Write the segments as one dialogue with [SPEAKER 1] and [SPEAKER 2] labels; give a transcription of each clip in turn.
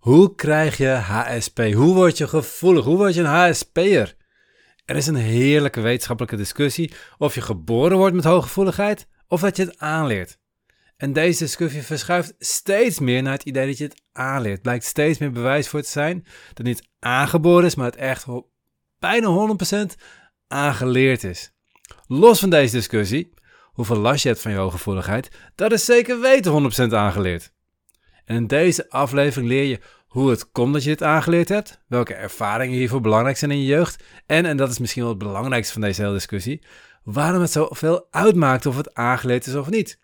[SPEAKER 1] Hoe krijg je HSP? Hoe word je gevoelig? Hoe word je een HSP'er? Er is een heerlijke wetenschappelijke discussie of je geboren wordt met hooggevoeligheid of dat je het aanleert. En deze discussie verschuift steeds meer naar het idee dat je het aanleert. Blijkt steeds meer bewijs voor te zijn dat het niet aangeboren is, maar het echt bijna 100% aangeleerd is. Los van deze discussie, hoeveel last je hebt van je hooggevoeligheid, dat is zeker weten 100% aangeleerd. En in deze aflevering leer je hoe het komt dat je dit aangeleerd hebt, welke ervaringen hiervoor belangrijk zijn in je jeugd en, en dat is misschien wel het belangrijkste van deze hele discussie, waarom het zoveel uitmaakt of het aangeleerd is of niet.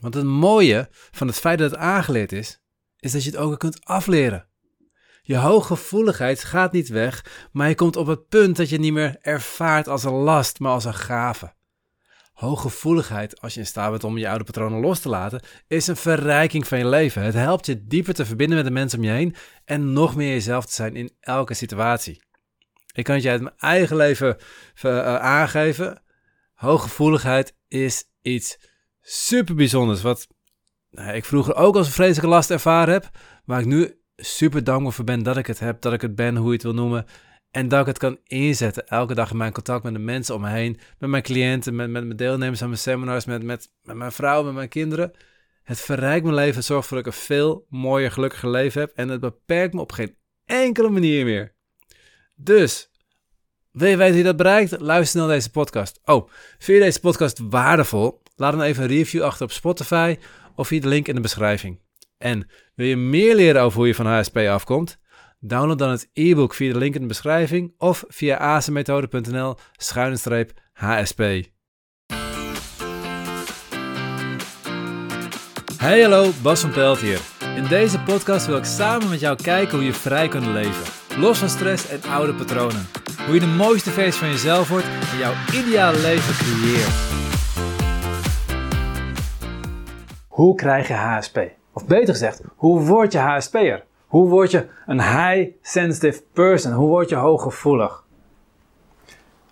[SPEAKER 1] Want het mooie van het feit dat het aangeleerd is, is dat je het ook kunt afleren. Je hooggevoeligheid gaat niet weg, maar je komt op het punt dat je het niet meer ervaart als een last, maar als een gave. Hooggevoeligheid, als je in staat bent om je oude patronen los te laten, is een verrijking van je leven. Het helpt je dieper te verbinden met de mensen om je heen en nog meer jezelf te zijn in elke situatie. Ik kan het je uit mijn eigen leven uh, aangeven. Hooggevoeligheid is iets super bijzonders. Wat nou, ik vroeger ook als een vreselijke last ervaren heb. Waar ik nu super dankbaar voor ben dat ik het heb. Dat ik het ben, hoe je het wil noemen. En dat ik het kan inzetten elke dag in mijn contact met de mensen om me heen. Met mijn cliënten, met, met mijn deelnemers aan mijn seminars, met, met, met mijn vrouw, met mijn kinderen. Het verrijkt mijn leven, het zorgt ervoor dat ik een veel mooier, gelukkiger leven heb. En het beperkt me op geen enkele manier meer. Dus, wil je weten je dat bereikt? Luister naar deze podcast. Oh, vind je deze podcast waardevol? Laat dan even een review achter op Spotify of via de link in de beschrijving. En wil je meer leren over hoe je van HSP afkomt? Download dan het e-book via de link in de beschrijving of via azenmethode.nl schuine HSP. Hey hallo, Bas van Pelt hier. In deze podcast wil ik samen met jou kijken hoe je vrij kunt leven. Los van stress en oude patronen. Hoe je de mooiste versie van jezelf wordt en jouw ideale leven creëert. Hoe krijg je HSP? Of beter gezegd, hoe word je HSP'er? Hoe word je een high sensitive person? Hoe word je hooggevoelig?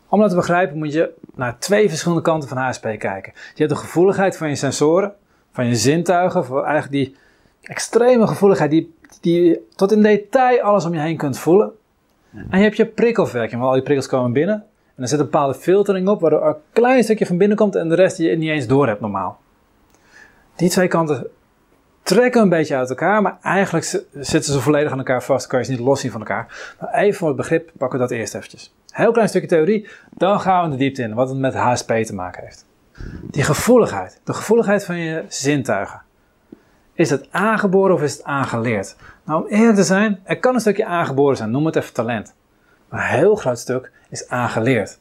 [SPEAKER 1] Om dat te begrijpen moet je naar twee verschillende kanten van HSP kijken. Je hebt de gevoeligheid van je sensoren, van je zintuigen, voor eigenlijk die extreme gevoeligheid die, die tot in detail alles om je heen kunt voelen. En je hebt je prikkelverwerking, waar al die prikkels komen binnen. En er zit een bepaalde filtering op, waardoor een klein stukje van binnen komt en de rest je niet eens door hebt normaal. Die twee kanten trekken een beetje uit elkaar, maar eigenlijk zitten ze volledig aan elkaar vast. Kan je ze niet los zien van elkaar. Maar even voor het begrip pakken we dat eerst eventjes. Heel klein stukje theorie, dan gaan we de diepte in, wat het met HSP te maken heeft. Die gevoeligheid, de gevoeligheid van je zintuigen. Is het aangeboren of is het aangeleerd? Nou, om eerlijk te zijn, er kan een stukje aangeboren zijn, noem het even talent. Maar een heel groot stuk is aangeleerd.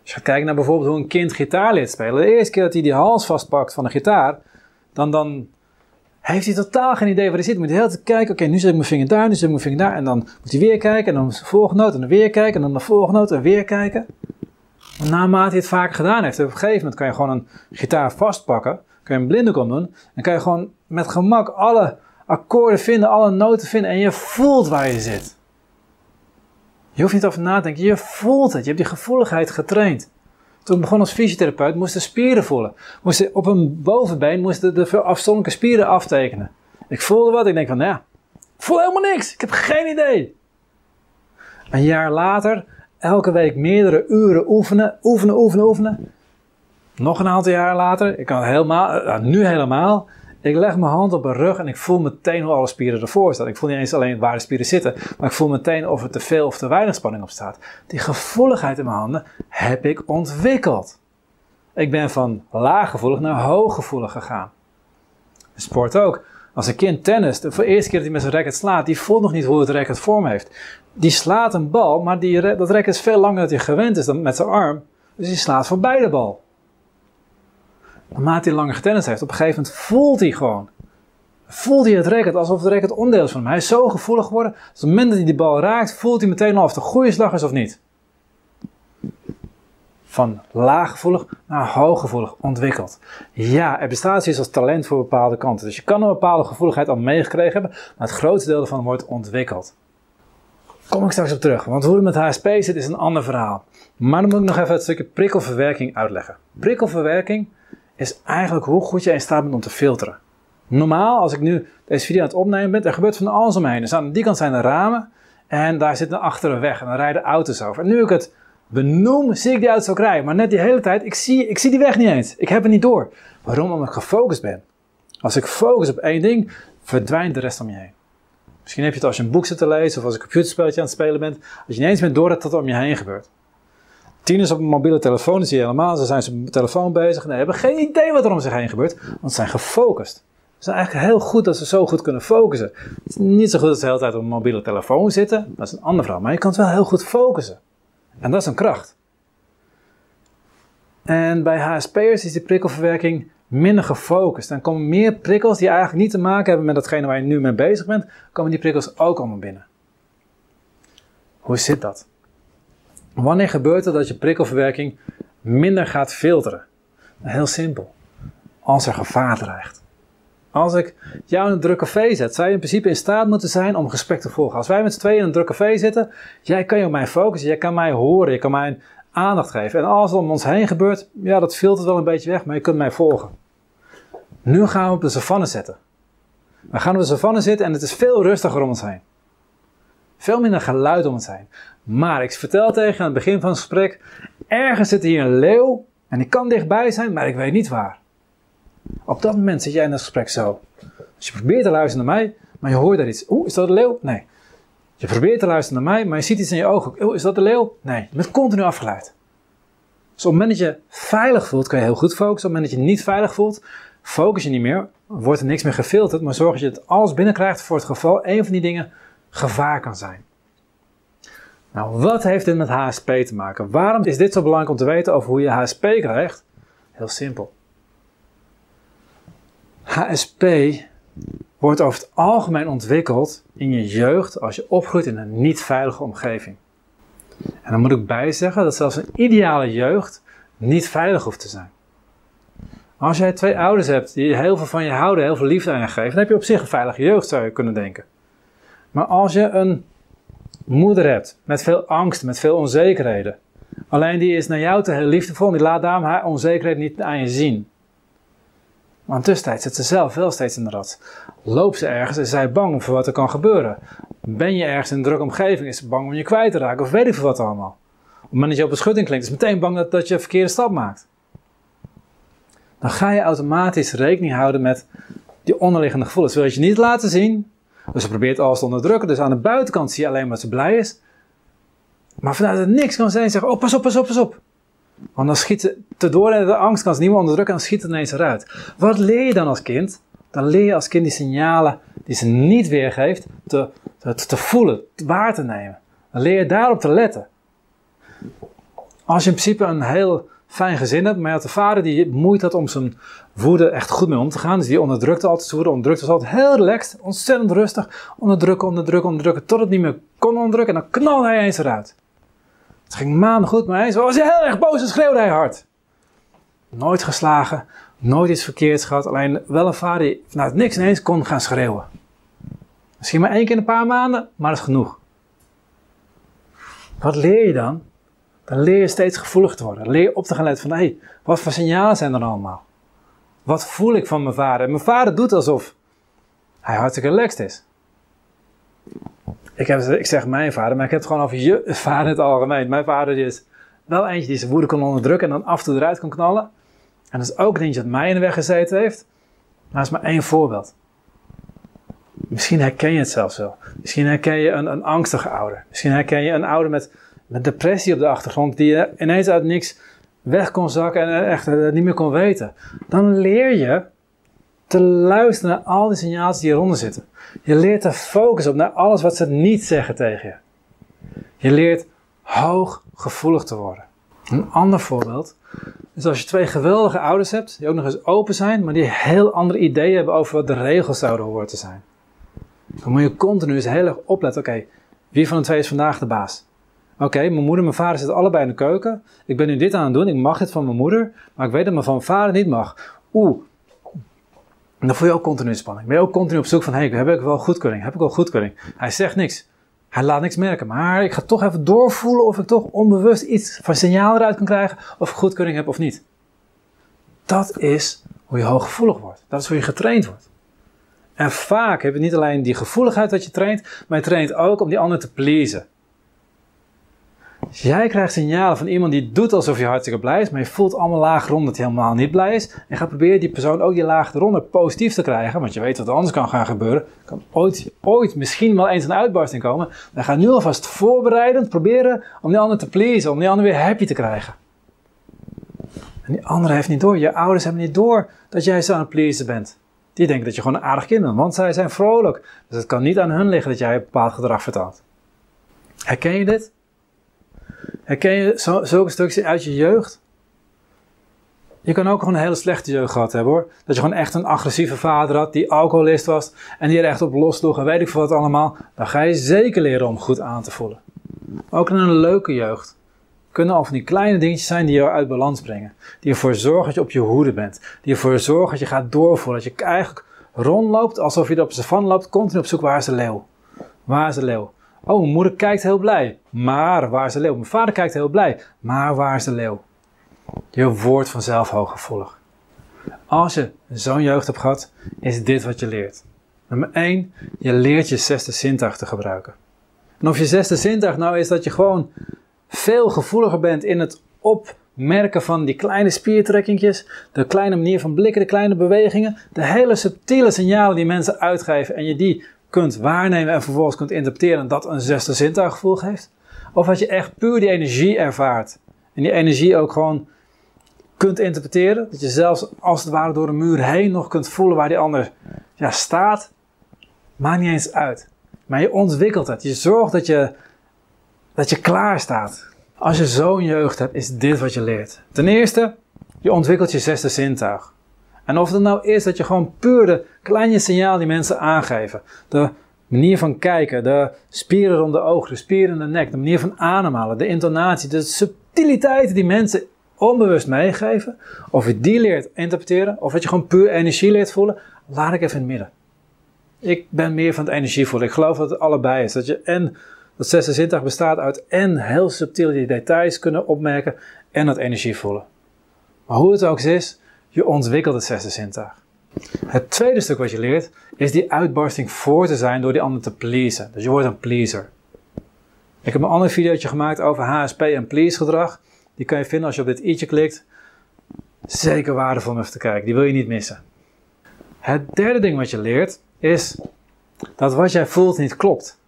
[SPEAKER 1] Als je gaat kijken naar bijvoorbeeld hoe een kind gitaar leert spelen. De eerste keer dat hij die hals vastpakt van de gitaar, dan, dan heeft hij totaal geen idee waar hij zit. Moet hij heel tijd kijken, oké, nu zet ik mijn vinger daar, nu zet ik mijn vinger daar. En dan moet hij weer kijken, en dan de volgende noot, en dan weer kijken, en dan de volgende noot, en weer kijken. En naarmate hij het vaker gedaan heeft, op een gegeven moment kan je gewoon een gitaar vastpakken, kan je een blinde doen, en kan je gewoon met gemak alle akkoorden vinden, alle noten vinden, en je voelt waar je zit. Je hoeft niet over na te denken, je voelt het, je hebt die gevoeligheid getraind. Toen ik begon als fysiotherapeut moesten spieren voelen. Moesten op een bovenbeen moesten de afzonderlijke spieren aftekenen. Ik voelde wat, ik denk van, nou ja, ik voel helemaal niks. Ik heb geen idee. Een jaar later, elke week meerdere uren oefenen, oefenen, oefenen, oefenen. Nog een aantal jaar later, ik kan helemaal, eh, nu helemaal. Ik leg mijn hand op mijn rug en ik voel meteen hoe alle spieren ervoor staan. Ik voel niet eens alleen waar de spieren zitten, maar ik voel meteen of er te veel of te weinig spanning op staat. Die gevoeligheid in mijn handen heb ik ontwikkeld. Ik ben van laaggevoelig naar hooggevoelig gegaan. Sport ook. Als een kind tennis, de eerste keer dat hij met zijn racket slaat, die voelt nog niet hoe het racket vorm heeft. Die slaat een bal, maar die, dat racket is veel langer dan hij gewend is dan met zijn arm. Dus hij slaat voorbij de bal. Naarmate hij langer getennis heeft, op een gegeven moment voelt hij gewoon. Voelt hij het racket alsof het racket onderdeel is van hem. Hij is zo gevoelig geworden. Dus op het moment dat hij die bal raakt, voelt hij meteen al of het een goede slag is of niet. Van laaggevoelig naar hooggevoelig ontwikkeld. Ja, er bestaat zoiets als talent voor bepaalde kanten. Dus je kan een bepaalde gevoeligheid al meegekregen hebben, maar het grootste deel ervan wordt ontwikkeld. Kom ik straks op terug, want hoe het met HSP zit is een ander verhaal. Maar dan moet ik nog even het stukje prikkelverwerking uitleggen. Prikkelverwerking is eigenlijk hoe goed je in staat bent om te filteren. Normaal, als ik nu deze video aan het opnemen ben, er gebeurt van alles omheen. Dus aan die kant zijn de ramen en daar zit een achter weg en dan rijden auto's over. En nu ik het benoem, zie ik die auto's ook rijden. Maar net die hele tijd, ik zie, ik zie die weg niet eens. Ik heb het niet door. Waarom? Omdat ik gefocust ben. Als ik focus op één ding, verdwijnt de rest om je heen. Misschien heb je het als je een boek zit te lezen of als een computerspelletje aan het spelen bent. Als je niet eens bent door dat er om je heen gebeurt. Tieners op een mobiele telefoon, zie je helemaal. Ze zijn op telefoon bezig en hebben geen idee wat er om zich heen gebeurt. Want ze zijn gefocust. Het is eigenlijk heel goed dat ze zo goed kunnen focussen. Het is niet zo goed dat ze de hele tijd op een mobiele telefoon zitten. Dat is een ander verhaal. Maar je kan het wel heel goed focussen. En dat is een kracht. En bij HSP'ers is die prikkelverwerking minder gefocust. Dan komen meer prikkels die eigenlijk niet te maken hebben met datgene waar je nu mee bezig bent, komen die prikkels ook allemaal binnen. Hoe zit dat? Wanneer gebeurt het dat je prikkelverwerking minder gaat filteren? Heel simpel. Als er gevaar dreigt. Als ik jou in een druk café zet, zou je in principe in staat moeten zijn om gesprek te volgen. Als wij met z'n tweeën in een druk café zitten, jij kan je op mij focussen, jij kan mij horen, je kan mij aandacht geven. En alles wat om ons heen gebeurt, ja, dat filtert wel een beetje weg, maar je kunt mij volgen. Nu gaan we op de savanne zetten. We gaan op de savanne zitten en het is veel rustiger om ons heen. Veel minder geluid om ons heen. Maar ik vertel tegen aan het begin van het gesprek, ergens zit hier een leeuw en die kan dichtbij zijn, maar ik weet niet waar. Op dat moment zit jij in het gesprek zo. Als je probeert te luisteren naar mij, maar je hoort daar iets. Oeh, is dat een leeuw? Nee. Je probeert te luisteren naar mij, maar je ziet iets in je ogen. Oeh, is dat de leeuw? Nee. Je bent continu afgeleid. Dus op het moment dat je veilig voelt, kan je heel goed focussen. Op het moment dat je niet veilig voelt, focus je niet meer. Wordt er niks meer gefilterd, maar zorg dat je het alles binnenkrijgt voor het geval een van die dingen gevaar kan zijn. Nou, wat heeft dit met HSP te maken? Waarom is dit zo belangrijk om te weten over hoe je HSP krijgt? Heel simpel. HSP wordt over het algemeen ontwikkeld in je jeugd als je opgroeit in een niet veilige omgeving. En dan moet ik bijzeggen dat zelfs een ideale jeugd niet veilig hoeft te zijn. Als jij twee ouders hebt die heel veel van je houden, heel veel liefde aan je geven, dan heb je op zich een veilige jeugd, zou je kunnen denken. Maar als je een moeder hebt met veel angst, met veel onzekerheden, alleen die is naar jou te heel liefdevol en die laat daarom haar onzekerheid niet aan je zien. Maar tussentijd zit ze zelf wel steeds in de rat. Loopt ze ergens, is zij bang voor wat er kan gebeuren. Ben je ergens in een drukke omgeving, is ze bang om je kwijt te raken of weet ik veel wat allemaal. Op het moment dat je op een schutting klinkt, is meteen bang dat, dat je een verkeerde stap maakt. Dan ga je automatisch rekening houden met die onderliggende gevoelens. Wil je niet laten zien, dus ze probeert alles te onderdrukken. Dus aan de buitenkant zie je alleen maar dat ze blij is. Maar vanuit het niks kan ineens zeggen, oh pas op, pas op, pas op. Want dan schiet ze te door en de angst kan ze niet meer onderdrukken en dan schiet het ineens eruit. Wat leer je dan als kind? Dan leer je als kind die signalen die ze niet weergeeft te, te, te voelen, waar te nemen. Dan leer je daarop te letten. Als je in principe een heel fijn gezin hebt, maar je had een vader die moeite had om zijn woede echt goed mee om te gaan. Dus die onderdrukte altijd zijn woede, onderdrukte was altijd heel relaxed, ontzettend rustig. Onderdrukken, onderdrukken, onderdrukken, tot het niet meer kon onderdrukken en dan knalde hij eens eruit. Het ging maanden goed, maar eens was hij heel erg boos en schreeuwde hij hard. Nooit geslagen, nooit iets verkeerds gehad, alleen wel een vader die vanuit niks ineens kon gaan schreeuwen. Misschien maar één keer in een paar maanden, maar dat is genoeg. Wat leer je dan? Dan leer je steeds gevoelig te worden. leer op te gaan letten van, hé, hey, wat voor signalen zijn er allemaal? Wat voel ik van mijn vader? Mijn vader doet alsof hij hartstikke relaxed is. Ik, heb, ik zeg mijn vader, maar ik heb het gewoon over je vader in het algemeen. Mijn vader is wel eentje die zijn woede kon onderdrukken en dan af en toe eruit kon knallen. En dat is ook een eentje dat mij in de weg gezeten heeft. Maar dat is maar één voorbeeld. Misschien herken je het zelfs wel. Misschien herken je een, een angstige ouder. Misschien herken je een ouder met, met depressie op de achtergrond die ineens uit niks weg kon zakken en echt niet meer kon weten. Dan leer je te luisteren naar al die signalen die eronder zitten. Je leert te focussen op naar alles wat ze niet zeggen tegen je. Je leert hoog gevoelig te worden. Een ander voorbeeld is als je twee geweldige ouders hebt, die ook nog eens open zijn, maar die heel andere ideeën hebben over wat de regels zouden horen te zijn. Dan moet je continu eens heel erg opletten, oké, wie van de twee is vandaag de baas? Oké, mijn moeder en mijn vader zitten allebei in de keuken. Ik ben nu dit aan het doen, ik mag dit van mijn moeder, maar ik weet dat mijn van vader niet mag. Oeh, dan voel je ook continu spanning. Ben je ook continu op zoek van, heb ik wel goedkeuring? Heb ik wel goedkeuring? Hij zegt niks. Hij laat niks merken. Maar ik ga toch even doorvoelen of ik toch onbewust iets van signaal eruit kan krijgen of ik goedkeuring heb of niet. Dat is hoe je hooggevoelig wordt. Dat is hoe je getraind wordt. En vaak heb je niet alleen die gevoeligheid dat je traint, maar je traint ook om die ander te pleasen. Jij krijgt signalen van iemand die doet alsof je hartstikke blij is, maar je voelt allemaal laag rond dat hij helemaal niet blij is. En gaat proberen die persoon ook die laag eronder positief te krijgen, want je weet wat er anders kan gaan gebeuren. Kan ooit, ooit misschien wel eens een uitbarsting komen. Dan ga nu alvast voorbereidend proberen om die ander te pleasen, om die ander weer happy te krijgen. En die ander heeft niet door, je ouders hebben niet door dat jij zo aan het pleasen bent. Die denken dat je gewoon een aardig kind bent, want zij zijn vrolijk. Dus het kan niet aan hun liggen dat jij een bepaald gedrag vertaalt. Herken je dit? Herken je zulke stukjes uit je jeugd? Je kan ook gewoon een hele slechte jeugd gehad hebben hoor. Dat je gewoon echt een agressieve vader had die alcoholist was en die er echt op losloeg en weet ik veel wat allemaal. Dan ga je zeker leren om goed aan te voelen. ook in een leuke jeugd kunnen al van die kleine dingetjes zijn die je uit balans brengen. Die ervoor zorgen dat je op je hoede bent. Die ervoor zorgen dat je gaat doorvoelen. Dat je eigenlijk rondloopt alsof je er op de savanne loopt, continu op zoek waar is leeuw. Waar is leeuw? Oh, mijn moeder kijkt heel blij. Maar waar is de leeuw? Mijn vader kijkt heel blij. Maar waar is de leeuw? Je wordt vanzelf hooggevoelig. Als je zo'n jeugd hebt gehad, is dit wat je leert. Nummer 1, je leert je zesde zintuig te gebruiken. En of je zesde zintuig nou is dat je gewoon veel gevoeliger bent in het opmerken van die kleine spiertrekkingjes, de kleine manier van blikken, de kleine bewegingen, de hele subtiele signalen die mensen uitgeven en je die kunt waarnemen en vervolgens kunt interpreteren dat een zesde zintuiggevoel geeft? Of dat je echt puur die energie ervaart en die energie ook gewoon kunt interpreteren, dat je zelfs als het ware door een muur heen nog kunt voelen waar die ander ja, staat, maakt niet eens uit. Maar je ontwikkelt het. Je zorgt dat je, dat je klaar staat. Als je zo'n jeugd hebt, is dit wat je leert. Ten eerste, je ontwikkelt je zesde zintuig. En of het nou is dat je gewoon puur de kleine signaal die mensen aangeven, de manier van kijken, de spieren rond de ogen, de spieren in de nek, de manier van ademhalen, de intonatie, de subtiliteiten die mensen onbewust meegeven, of je die leert interpreteren, of dat je gewoon puur energie leert voelen, laat ik even in het midden. Ik ben meer van het energie voelen. Ik geloof dat het allebei is. Dat je en dat zesde zintuig bestaat uit en heel subtiel die details kunnen opmerken en dat energie voelen. Maar hoe het ook is, je ontwikkelt het zesde zintuig. Het tweede stuk wat je leert is die uitbarsting voor te zijn door die ander te pleasen. Dus je wordt een pleaser. Ik heb een ander videootje gemaakt over HSP en please gedrag. Die kan je vinden als je op dit i'tje klikt. Zeker waardevol om even te kijken. Die wil je niet missen. Het derde ding wat je leert is dat wat jij voelt niet klopt.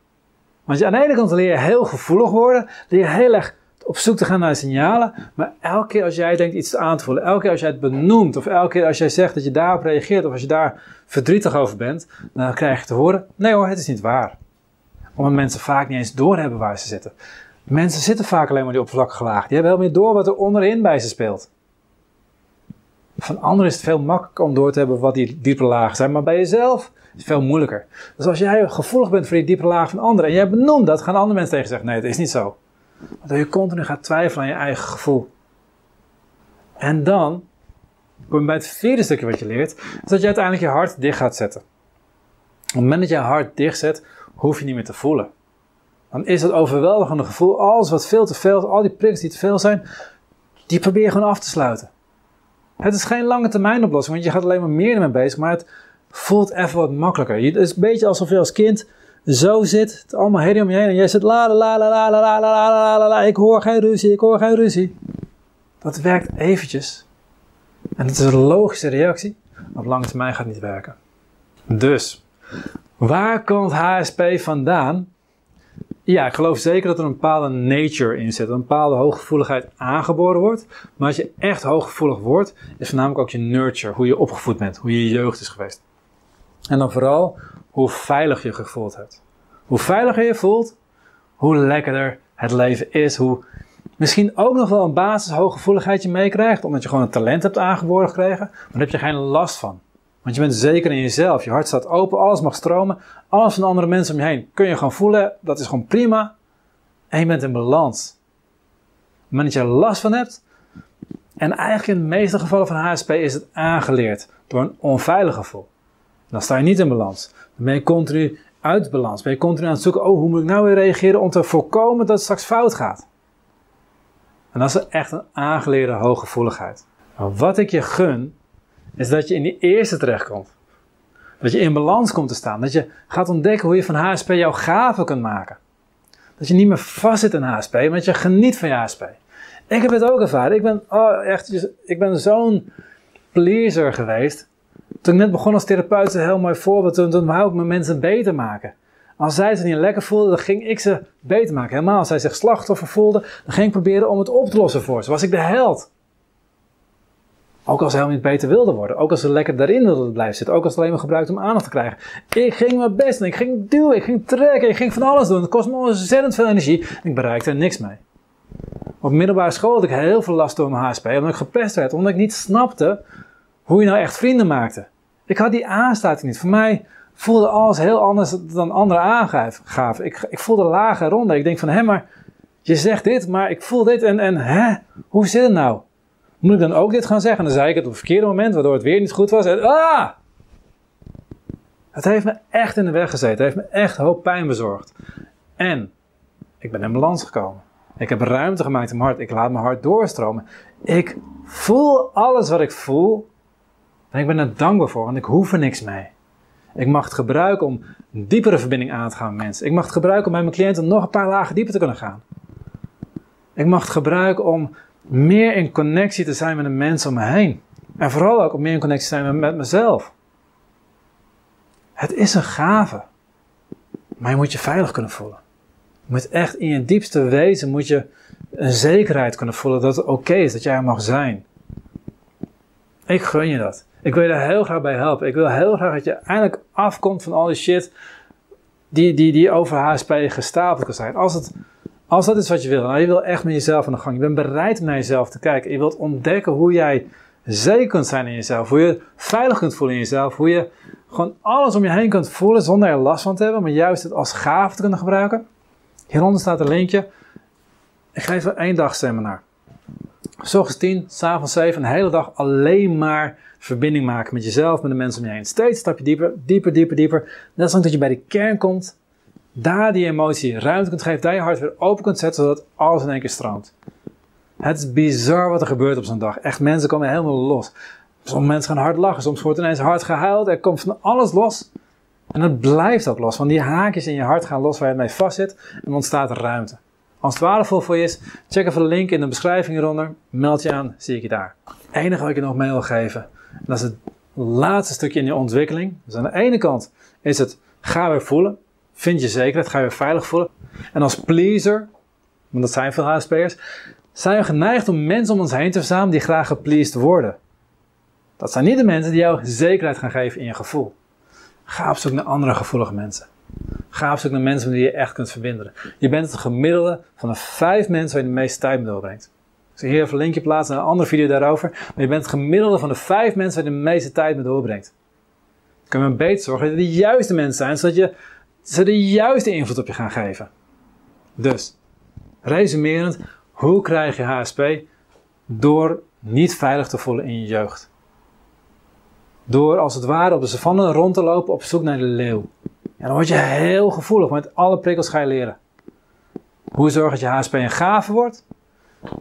[SPEAKER 1] Want aan de ene kant leer je heel gevoelig worden, leer je heel erg op zoek te gaan naar signalen, maar elke keer als jij denkt iets aan te voelen, elke keer als jij het benoemt, of elke keer als jij zegt dat je daarop reageert, of als je daar verdrietig over bent, dan krijg je te horen, nee hoor, het is niet waar. Omdat mensen vaak niet eens doorhebben waar ze zitten. Mensen zitten vaak alleen maar die oppervlakkige laag. Die hebben helemaal niet door wat er onderin bij ze speelt. Van anderen is het veel makkelijker om door te hebben wat die diepe lagen zijn, maar bij jezelf is het veel moeilijker. Dus als jij gevoelig bent voor die diepe laag van anderen en jij benoemt dat, gaan andere mensen tegen zeggen: nee, het is niet zo. Dat je continu gaat twijfelen aan je eigen gevoel. En dan kom je bij het vierde stukje wat je leert, is dat je uiteindelijk je hart dicht gaat zetten. Op het moment dat je je hart dicht zet, hoef je niet meer te voelen. Dan is het overweldigende gevoel, alles wat veel te veel, al die prikkels die te veel zijn, die probeer je gewoon af te sluiten. Het is geen lange termijn oplossing, want je gaat alleen maar meer ermee bezig, maar het voelt even wat makkelijker. Het is een beetje alsof je als kind zo zit, het allemaal herrie om je heen en jij zit la la la la la la la la ik hoor geen ruzie, ik hoor geen ruzie. Dat werkt eventjes. En het is een logische reactie, op lange termijn gaat het niet werken. Dus, waar komt HSP vandaan? Ja, ik geloof zeker dat er een bepaalde nature in zit, een bepaalde hooggevoeligheid aangeboren wordt. Maar als je echt hooggevoelig wordt, is voornamelijk ook je nurture, hoe je opgevoed bent, hoe je jeugd is geweest. En dan vooral hoe veilig je gevoeld hebt. Hoe veiliger je voelt, hoe lekkerder het leven is. Hoe misschien ook nog wel een basis je meekrijgt, omdat je gewoon een talent hebt aangeboren gekregen. Maar daar heb je geen last van. Want je bent zeker in jezelf. Je hart staat open, alles mag stromen. Alles van andere mensen om je heen kun je gewoon voelen. Dat is gewoon prima. En je bent in balans. Moment dat je er last van hebt. En eigenlijk in de meeste gevallen van HSP is het aangeleerd door een onveilig gevoel. Dan sta je niet in balans. Dan ben je continu uit balans. Ben je continu aan het zoeken, oh, hoe moet ik nou weer reageren om te voorkomen dat het straks fout gaat. En dat is echt een aangeleerde hooggevoeligheid. Maar wat ik je gun, is dat je in die eerste terechtkomt. Dat je in balans komt te staan. Dat je gaat ontdekken hoe je van HSP jouw gaven kunt maken. Dat je niet meer vastzit in HSP, maar dat je geniet van je HSP. Ik heb het ook ervaren. Ik ben, oh, echt, ik ben zo'n pleaser geweest. Toen ik net begon als therapeut, een heel mooi voorbeeld. Toen, toen wou ik mijn mensen beter maken. Als zij zich niet lekker voelden, dan ging ik ze beter maken. Helemaal als zij zich slachtoffer voelden, dan ging ik proberen om het op te lossen voor ze. Was ik de held. Ook als ze helemaal niet beter wilden worden. Ook als ze lekker daarin wilden blijven zitten. Ook als het alleen maar gebruikt om aandacht te krijgen. Ik ging mijn best doen. Ik ging duwen. Ik ging trekken. Ik ging van alles doen. Het kost me ontzettend veel energie. ik bereikte er niks mee. Op middelbare school had ik heel veel last door mijn HSP. Omdat ik gepest werd. Omdat ik niet snapte hoe je nou echt vrienden maakte. Ik had die aansluiting niet. Voor mij voelde alles heel anders dan anderen aangaven. Ik, ik voelde lage ronde. Ik denk van, hé, maar je zegt dit, maar ik voel dit en, en hè, hoe zit het nou? Moet ik dan ook dit gaan zeggen? En dan zei ik het op het verkeerde moment, waardoor het weer niet goed was. En, ah! Het heeft me echt in de weg gezeten. Het heeft me echt hoop pijn bezorgd. En ik ben in balans gekomen. Ik heb ruimte gemaakt in mijn hart. Ik laat mijn hart doorstromen. Ik voel alles wat ik voel. En ik ben er dankbaar voor, want ik hoef er niks mee. Ik mag het gebruiken om een diepere verbinding aan te gaan met mensen. Ik mag het gebruiken om bij mijn cliënten nog een paar lagen dieper te kunnen gaan. Ik mag het gebruiken om meer in connectie te zijn met de mensen om me heen. En vooral ook om meer in connectie te zijn met mezelf. Het is een gave. Maar je moet je veilig kunnen voelen. Je moet echt in je diepste wezen moet je een zekerheid kunnen voelen dat het oké is, dat jij er mag zijn. Ik gun je dat. Ik wil je daar heel graag bij helpen. Ik wil heel graag dat je eindelijk afkomt van al die shit die, die, die over HSP gestapeld kan zijn. Als, het, als dat is wat je wil, nou, je wil echt met jezelf aan de gang. Je bent bereid om naar jezelf te kijken. Je wilt ontdekken hoe jij zeker kunt zijn in jezelf. Hoe je veilig kunt voelen in jezelf. Hoe je gewoon alles om je heen kunt voelen zonder er last van te hebben. Maar juist het als gave te kunnen gebruiken. Hieronder staat een linkje. Ik geef een één dag seminar. S ochtends 10, s avonds 7, een hele dag alleen maar verbinding maken met jezelf, met de mensen om je heen. Steeds een stapje dieper, dieper, dieper, dieper. Net zolang dat je bij de kern komt, daar die emotie ruimte kunt geven, daar je hart weer open kunt zetten, zodat alles in één keer stroomt. Het is bizar wat er gebeurt op zo'n dag. Echt, mensen komen helemaal los. Sommige mensen gaan hard lachen, soms wordt ineens hard gehuild. Er komt van alles los. En het blijft ook los, want die haakjes in je hart gaan los waar je mee vast zit en ontstaat ruimte. Als het waardevol voor je is, check even de link in de beschrijving hieronder. Meld je aan, zie ik je daar. Het enige wat ik je nog mee wil geven, dat is het laatste stukje in je ontwikkeling. Dus aan de ene kant is het, ga weer voelen. Vind je zekerheid, ga je weer veilig voelen. En als pleaser, want dat zijn veel HSP'ers, zijn we geneigd om mensen om ons heen te verzamelen die graag gepleased worden. Dat zijn niet de mensen die jou zekerheid gaan geven in je gevoel. Ga op zoek naar andere gevoelige mensen. Ga op zoek naar mensen met wie je echt kunt verbinden. Je bent het gemiddelde van de vijf mensen waar je de meeste tijd mee doorbrengt. Ik zal hier even een linkje plaatsen naar een andere video daarover. Maar je bent het gemiddelde van de vijf mensen waar je de meeste tijd mee doorbrengt. Dan kun je maar beter zorgen dat het de juiste mensen zijn, zodat je, ze de juiste invloed op je gaan geven. Dus, resumerend, hoe krijg je HSP? Door niet veilig te voelen in je jeugd. Door als het ware op de savanne rond te lopen op zoek naar de leeuw. En dan word je heel gevoelig, met alle prikkels ga je leren. Hoe zorg dat je HSP een gave wordt?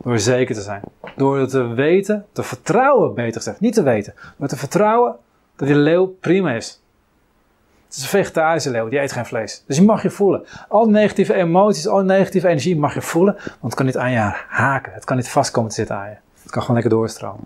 [SPEAKER 1] Door zeker te zijn. Door te weten, te vertrouwen, beter gezegd. Niet te weten, maar te vertrouwen dat die leeuw prima is. Het is een vegetarische leeuw, die eet geen vlees. Dus je mag je voelen. Al die negatieve emoties, al die negatieve energie mag je voelen, want het kan niet aan je haken. Het kan niet vast komen te zitten aan je. Het kan gewoon lekker doorstromen.